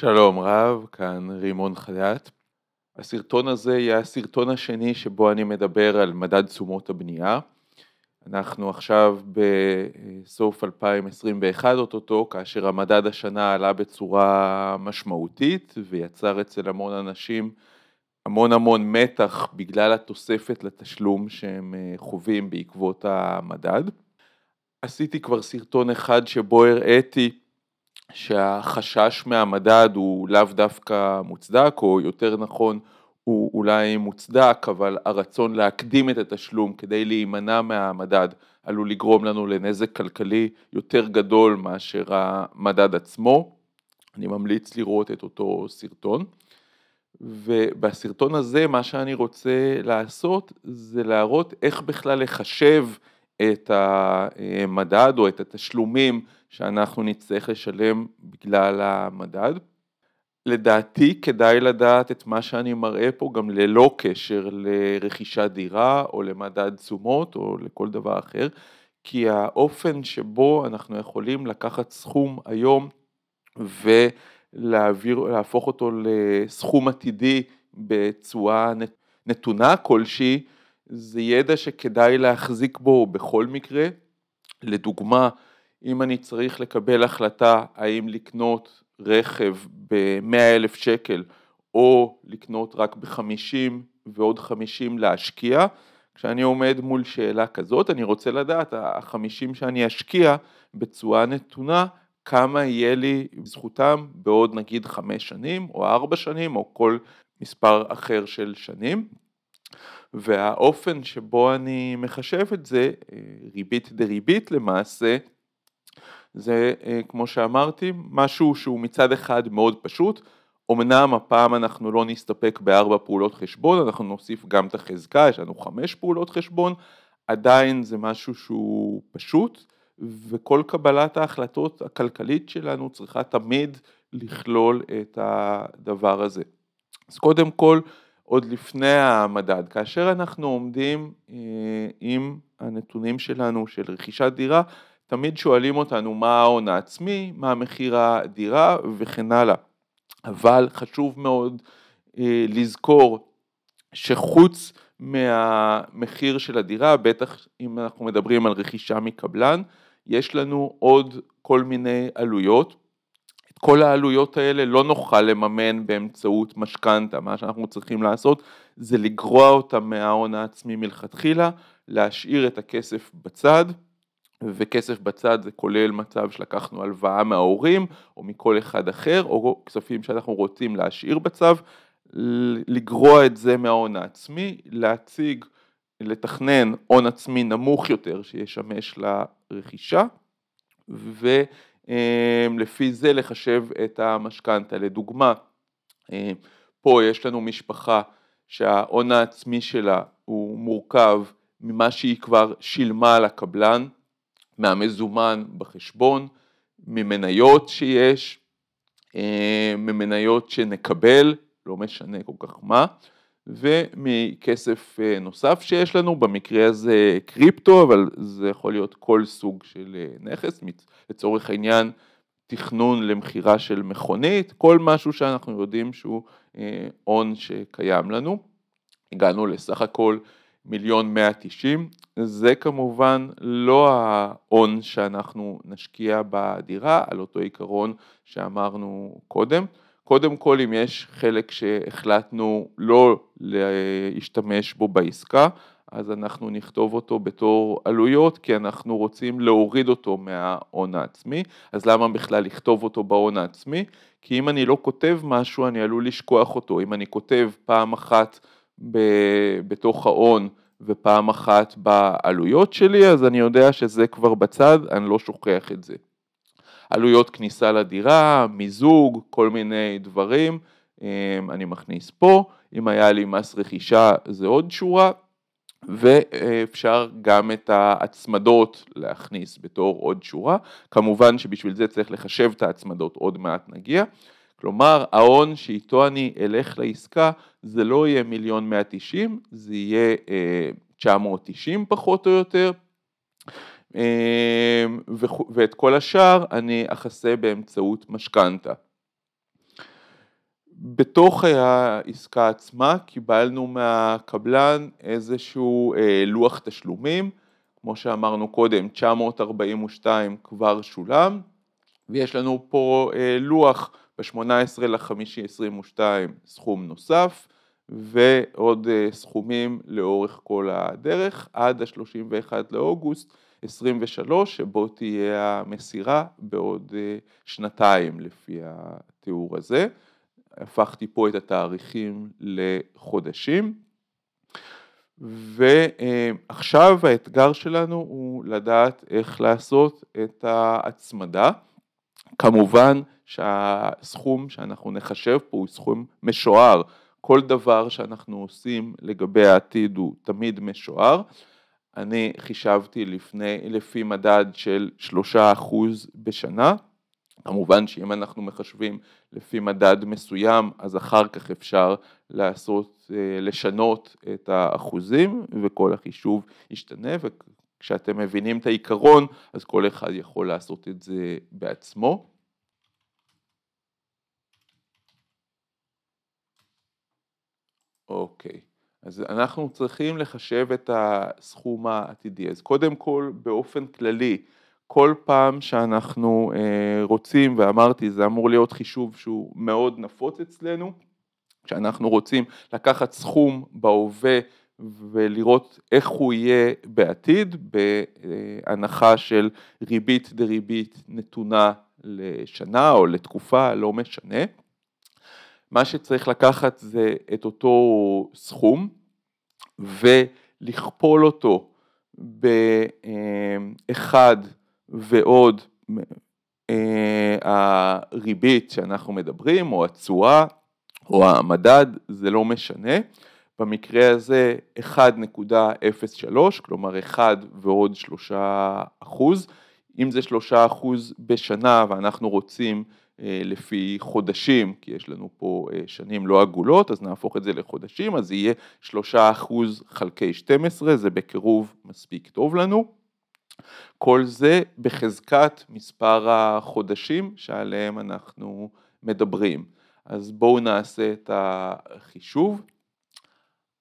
שלום רב, כאן רימון חייט. הסרטון הזה יהיה הסרטון השני שבו אני מדבר על מדד תשומות הבנייה. אנחנו עכשיו בסוף 2021 אוטוטו, כאשר המדד השנה עלה בצורה משמעותית ויצר אצל המון אנשים המון המון מתח בגלל התוספת לתשלום שהם חווים בעקבות המדד. עשיתי כבר סרטון אחד שבו הראיתי שהחשש מהמדד הוא לאו דווקא מוצדק, או יותר נכון הוא אולי מוצדק, אבל הרצון להקדים את התשלום כדי להימנע מהמדד עלול לגרום לנו לנזק כלכלי יותר גדול מאשר המדד עצמו. אני ממליץ לראות את אותו סרטון. ובסרטון הזה מה שאני רוצה לעשות זה להראות איך בכלל לחשב את המדד או את התשלומים שאנחנו נצטרך לשלם בגלל המדד. לדעתי כדאי לדעת את מה שאני מראה פה גם ללא קשר לרכישת דירה או למדד תשומות או לכל דבר אחר, כי האופן שבו אנחנו יכולים לקחת סכום היום ולהפוך אותו לסכום עתידי בצורה נתונה כלשהי, זה ידע שכדאי להחזיק בו בכל מקרה. לדוגמה, אם אני צריך לקבל החלטה האם לקנות רכב ב-100 אלף שקל או לקנות רק ב-50 ועוד 50 להשקיע, כשאני עומד מול שאלה כזאת אני רוצה לדעת, ה-50 שאני אשקיע בצורה נתונה, כמה יהיה לי זכותם בעוד נגיד 5 שנים או 4 שנים או כל מספר אחר של שנים. והאופן שבו אני מחשב את זה, ריבית דריבית למעשה, זה כמו שאמרתי, משהו שהוא מצד אחד מאוד פשוט, אמנם הפעם אנחנו לא נסתפק בארבע פעולות חשבון, אנחנו נוסיף גם את החזקה, יש לנו חמש פעולות חשבון, עדיין זה משהו שהוא פשוט, וכל קבלת ההחלטות הכלכלית שלנו צריכה תמיד לכלול את הדבר הזה. אז קודם כל, עוד לפני המדד, כאשר אנחנו עומדים עם הנתונים שלנו של רכישת דירה, תמיד שואלים אותנו מה ההון העצמי, מה מחיר הדירה וכן הלאה, אבל חשוב מאוד לזכור שחוץ מהמחיר של הדירה, בטח אם אנחנו מדברים על רכישה מקבלן, יש לנו עוד כל מיני עלויות, את כל העלויות האלה לא נוכל לממן באמצעות משכנתה, מה שאנחנו צריכים לעשות זה לגרוע אותם מההון העצמי מלכתחילה, להשאיר את הכסף בצד וכסף בצד זה כולל מצב שלקחנו הלוואה מההורים או מכל אחד אחר או כספים שאנחנו רוצים להשאיר בצו, לגרוע את זה מההון העצמי, להציג, לתכנן הון עצמי נמוך יותר שישמש לרכישה ולפי זה לחשב את המשכנתה. לדוגמה, פה יש לנו משפחה שההון העצמי שלה הוא מורכב ממה שהיא כבר שילמה לקבלן מהמזומן בחשבון, ממניות שיש, אה, ממניות שנקבל, לא משנה כל כך מה, ומכסף אה, נוסף שיש לנו, במקרה הזה קריפטו, אבל זה יכול להיות כל סוג של אה, נכס, לצורך העניין תכנון למכירה של מכונית, כל משהו שאנחנו יודעים שהוא הון שקיים לנו. הגענו לסך הכל מיליון מאה תשעים, זה כמובן לא ההון שאנחנו נשקיע בדירה על אותו עיקרון שאמרנו קודם. קודם כל אם יש חלק שהחלטנו לא להשתמש בו בעסקה, אז אנחנו נכתוב אותו בתור עלויות כי אנחנו רוצים להוריד אותו מההון העצמי, אז למה בכלל לכתוב אותו בהון העצמי? כי אם אני לא כותב משהו אני עלול לשכוח אותו, אם אני כותב פעם אחת בתוך ההון ופעם אחת בעלויות שלי, אז אני יודע שזה כבר בצד, אני לא שוכח את זה. עלויות כניסה לדירה, מיזוג, כל מיני דברים, אמ, אני מכניס פה, אם היה לי מס רכישה זה עוד שורה, ואפשר גם את ההצמדות להכניס בתור עוד שורה, כמובן שבשביל זה צריך לחשב את ההצמדות, עוד מעט נגיע. כלומר ההון שאיתו אני אלך לעסקה זה לא יהיה מיליון מאה תשעים, זה יהיה אה, תשע מאות תשעים פחות או יותר, אה, ואת כל השאר אני אכסה באמצעות משכנתה. בתוך העסקה עצמה קיבלנו מהקבלן איזשהו אה, לוח תשלומים, כמו שאמרנו קודם, 942 כבר שולם, ויש לנו פה אה, לוח ב-18 לחמישי 22 סכום נוסף, ועוד אה, סכומים לאורך כל הדרך עד ה-31 לאוגוסט 23 שבו תהיה המסירה בעוד אה, שנתיים לפי התיאור הזה. הפכתי פה את התאריכים לחודשים. ועכשיו האתגר שלנו הוא לדעת איך לעשות את ההצמדה. כמובן שהסכום שאנחנו נחשב פה הוא סכום משוער, כל דבר שאנחנו עושים לגבי העתיד הוא תמיד משוער. אני חישבתי לפני, לפי מדד של שלושה אחוז בשנה, כמובן שאם אנחנו מחשבים לפי מדד מסוים אז אחר כך אפשר לעשות, אה, לשנות את האחוזים וכל החישוב ישתנה וכשאתם מבינים את העיקרון אז כל אחד יכול לעשות את זה בעצמו. אוקיי, אז אנחנו צריכים לחשב את הסכום העתידי. אז קודם כל, באופן כללי, כל פעם שאנחנו אה, רוצים, ואמרתי, זה אמור להיות חישוב שהוא מאוד נפוץ אצלנו, כשאנחנו רוצים לקחת סכום בהווה ולראות איך הוא יהיה בעתיד, בהנחה של ריבית דריבית נתונה לשנה או לתקופה, לא משנה. מה שצריך לקחת זה את אותו סכום ולכפול אותו באחד ועוד אה, הריבית שאנחנו מדברים או התשואה או המדד, זה לא משנה. במקרה הזה 1.03, כלומר 1 ועוד 3 אחוז. אם זה 3 אחוז בשנה ואנחנו רוצים אה, לפי חודשים, כי יש לנו פה אה, שנים לא עגולות, אז נהפוך את זה לחודשים, אז יהיה שלושה אחוז חלקי 12, זה בקירוב מספיק טוב לנו. כל זה בחזקת מספר החודשים שעליהם אנחנו מדברים. אז בואו נעשה את החישוב.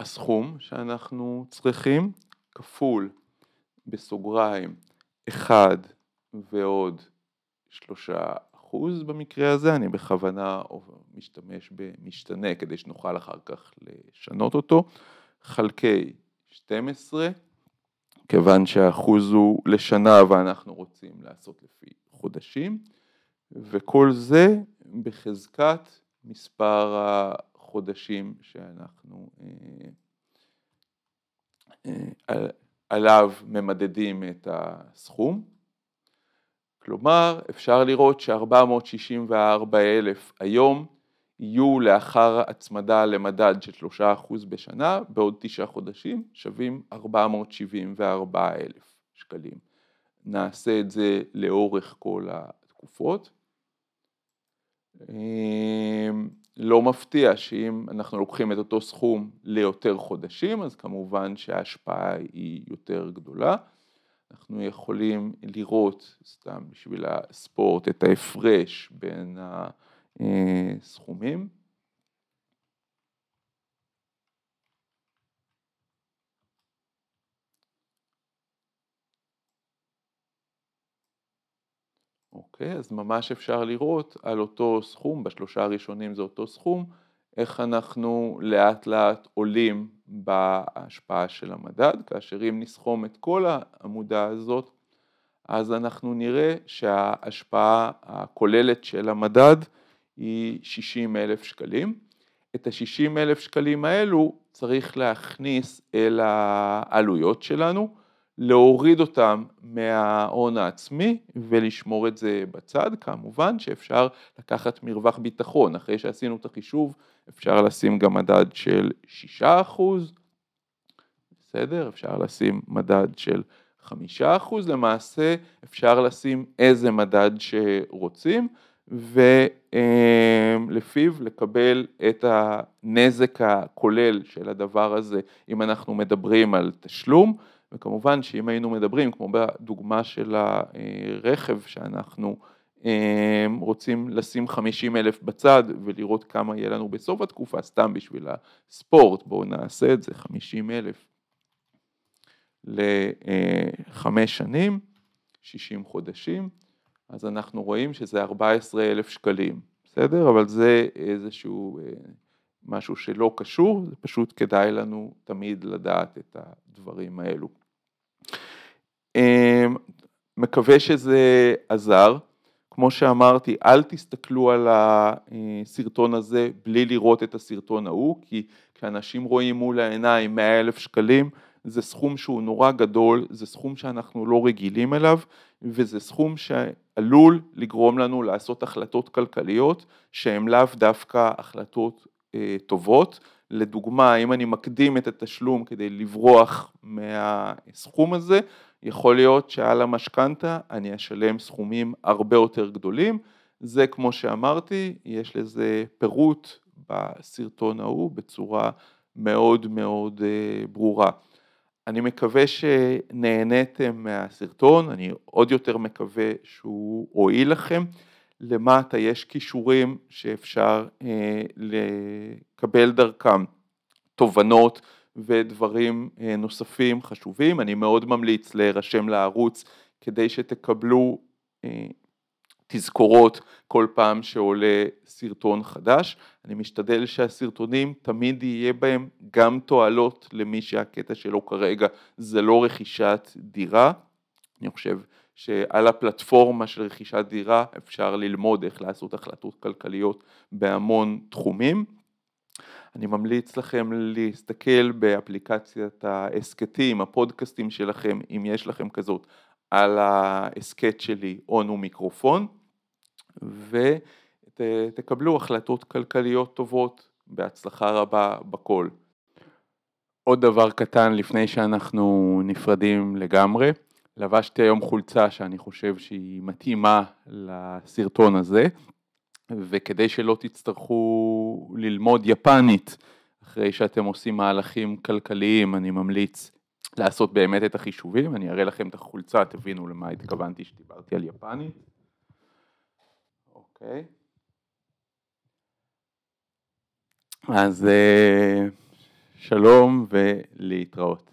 הסכום שאנחנו צריכים כפול בסוגריים 1 ועוד שלושה אחוז במקרה הזה, אני בכוונה משתמש במשתנה כדי שנוכל אחר כך לשנות אותו, חלקי 12, כיוון שהאחוז הוא לשנה ואנחנו רוצים לעשות לפי חודשים, וכל זה בחזקת מספר החודשים שאנחנו אה, אה, עליו ממדדים את הסכום. כלומר, אפשר לראות ש-464 אלף היום יהיו לאחר הצמדה למדד של 3% בשנה, בעוד תשעה חודשים שווים 474 אלף שקלים. נעשה את זה לאורך כל התקופות. לא מפתיע שאם אנחנו לוקחים את אותו סכום ליותר חודשים, אז כמובן שההשפעה היא יותר גדולה. אנחנו יכולים לראות, סתם בשביל הספורט, את ההפרש בין הסכומים. אוקיי, אז ממש אפשר לראות על אותו סכום, בשלושה הראשונים זה אותו סכום, איך אנחנו לאט לאט עולים בהשפעה של המדד, כאשר אם נסכום את כל העמודה הזאת, אז אנחנו נראה שההשפעה הכוללת של המדד היא 60 אלף שקלים. את ה-60 אלף שקלים האלו צריך להכניס אל העלויות שלנו, להוריד אותם מההון העצמי ולשמור את זה בצד, כמובן שאפשר לקחת מרווח ביטחון, אחרי שעשינו את החישוב אפשר לשים גם מדד של 6%, בסדר? אפשר לשים מדד של 5%, למעשה אפשר לשים איזה מדד שרוצים ולפיו לקבל את הנזק הכולל של הדבר הזה אם אנחנו מדברים על תשלום וכמובן שאם היינו מדברים כמו בדוגמה של הרכב שאנחנו רוצים לשים 50 אלף בצד ולראות כמה יהיה לנו בסוף התקופה, סתם בשביל הספורט, בואו נעשה את זה, 50 אלף לחמש שנים, 60 חודשים, אז אנחנו רואים שזה 14 אלף שקלים, בסדר? אבל זה איזשהו משהו שלא קשור, זה פשוט כדאי לנו תמיד לדעת את הדברים האלו. מקווה שזה עזר. כמו שאמרתי, אל תסתכלו על הסרטון הזה בלי לראות את הסרטון ההוא, כי כשאנשים רואים מול העיניים 100 אלף שקלים, זה סכום שהוא נורא גדול, זה סכום שאנחנו לא רגילים אליו, וזה סכום שעלול לגרום לנו לעשות החלטות כלכליות שהן לאו דווקא החלטות אה, טובות. לדוגמה, אם אני מקדים את התשלום כדי לברוח מהסכום הזה, יכול להיות שעל המשכנתה אני אשלם סכומים הרבה יותר גדולים, זה כמו שאמרתי, יש לזה פירוט בסרטון ההוא בצורה מאוד מאוד אה, ברורה. אני מקווה שנהניתם מהסרטון, אני עוד יותר מקווה שהוא הועיל לכם. למטה יש כישורים שאפשר אה, לקבל דרכם תובנות ודברים אה, נוספים חשובים. אני מאוד ממליץ להירשם לערוץ כדי שתקבלו אה, תזכורות כל פעם שעולה סרטון חדש. אני משתדל שהסרטונים תמיד יהיה בהם גם תועלות למי שהקטע שלו כרגע זה לא רכישת דירה. אני חושב שעל הפלטפורמה של רכישת דירה אפשר ללמוד איך לעשות החלטות כלכליות בהמון תחומים. אני ממליץ לכם להסתכל באפליקציית ההסכתים, הפודקאסטים שלכם, אם יש לכם כזאת, על ההסכת שלי און ומיקרופון, ותקבלו החלטות כלכליות טובות, בהצלחה רבה בכל. עוד דבר קטן לפני שאנחנו נפרדים לגמרי, לבשתי היום חולצה שאני חושב שהיא מתאימה לסרטון הזה, וכדי שלא תצטרכו ללמוד יפנית אחרי שאתם עושים מהלכים כלכליים, אני ממליץ לעשות באמת את החישובים, אני אראה לכם את החולצה, תבינו למה התכוונתי שדיברתי על יפנית. אוקיי. אז אה, שלום ולהתראות.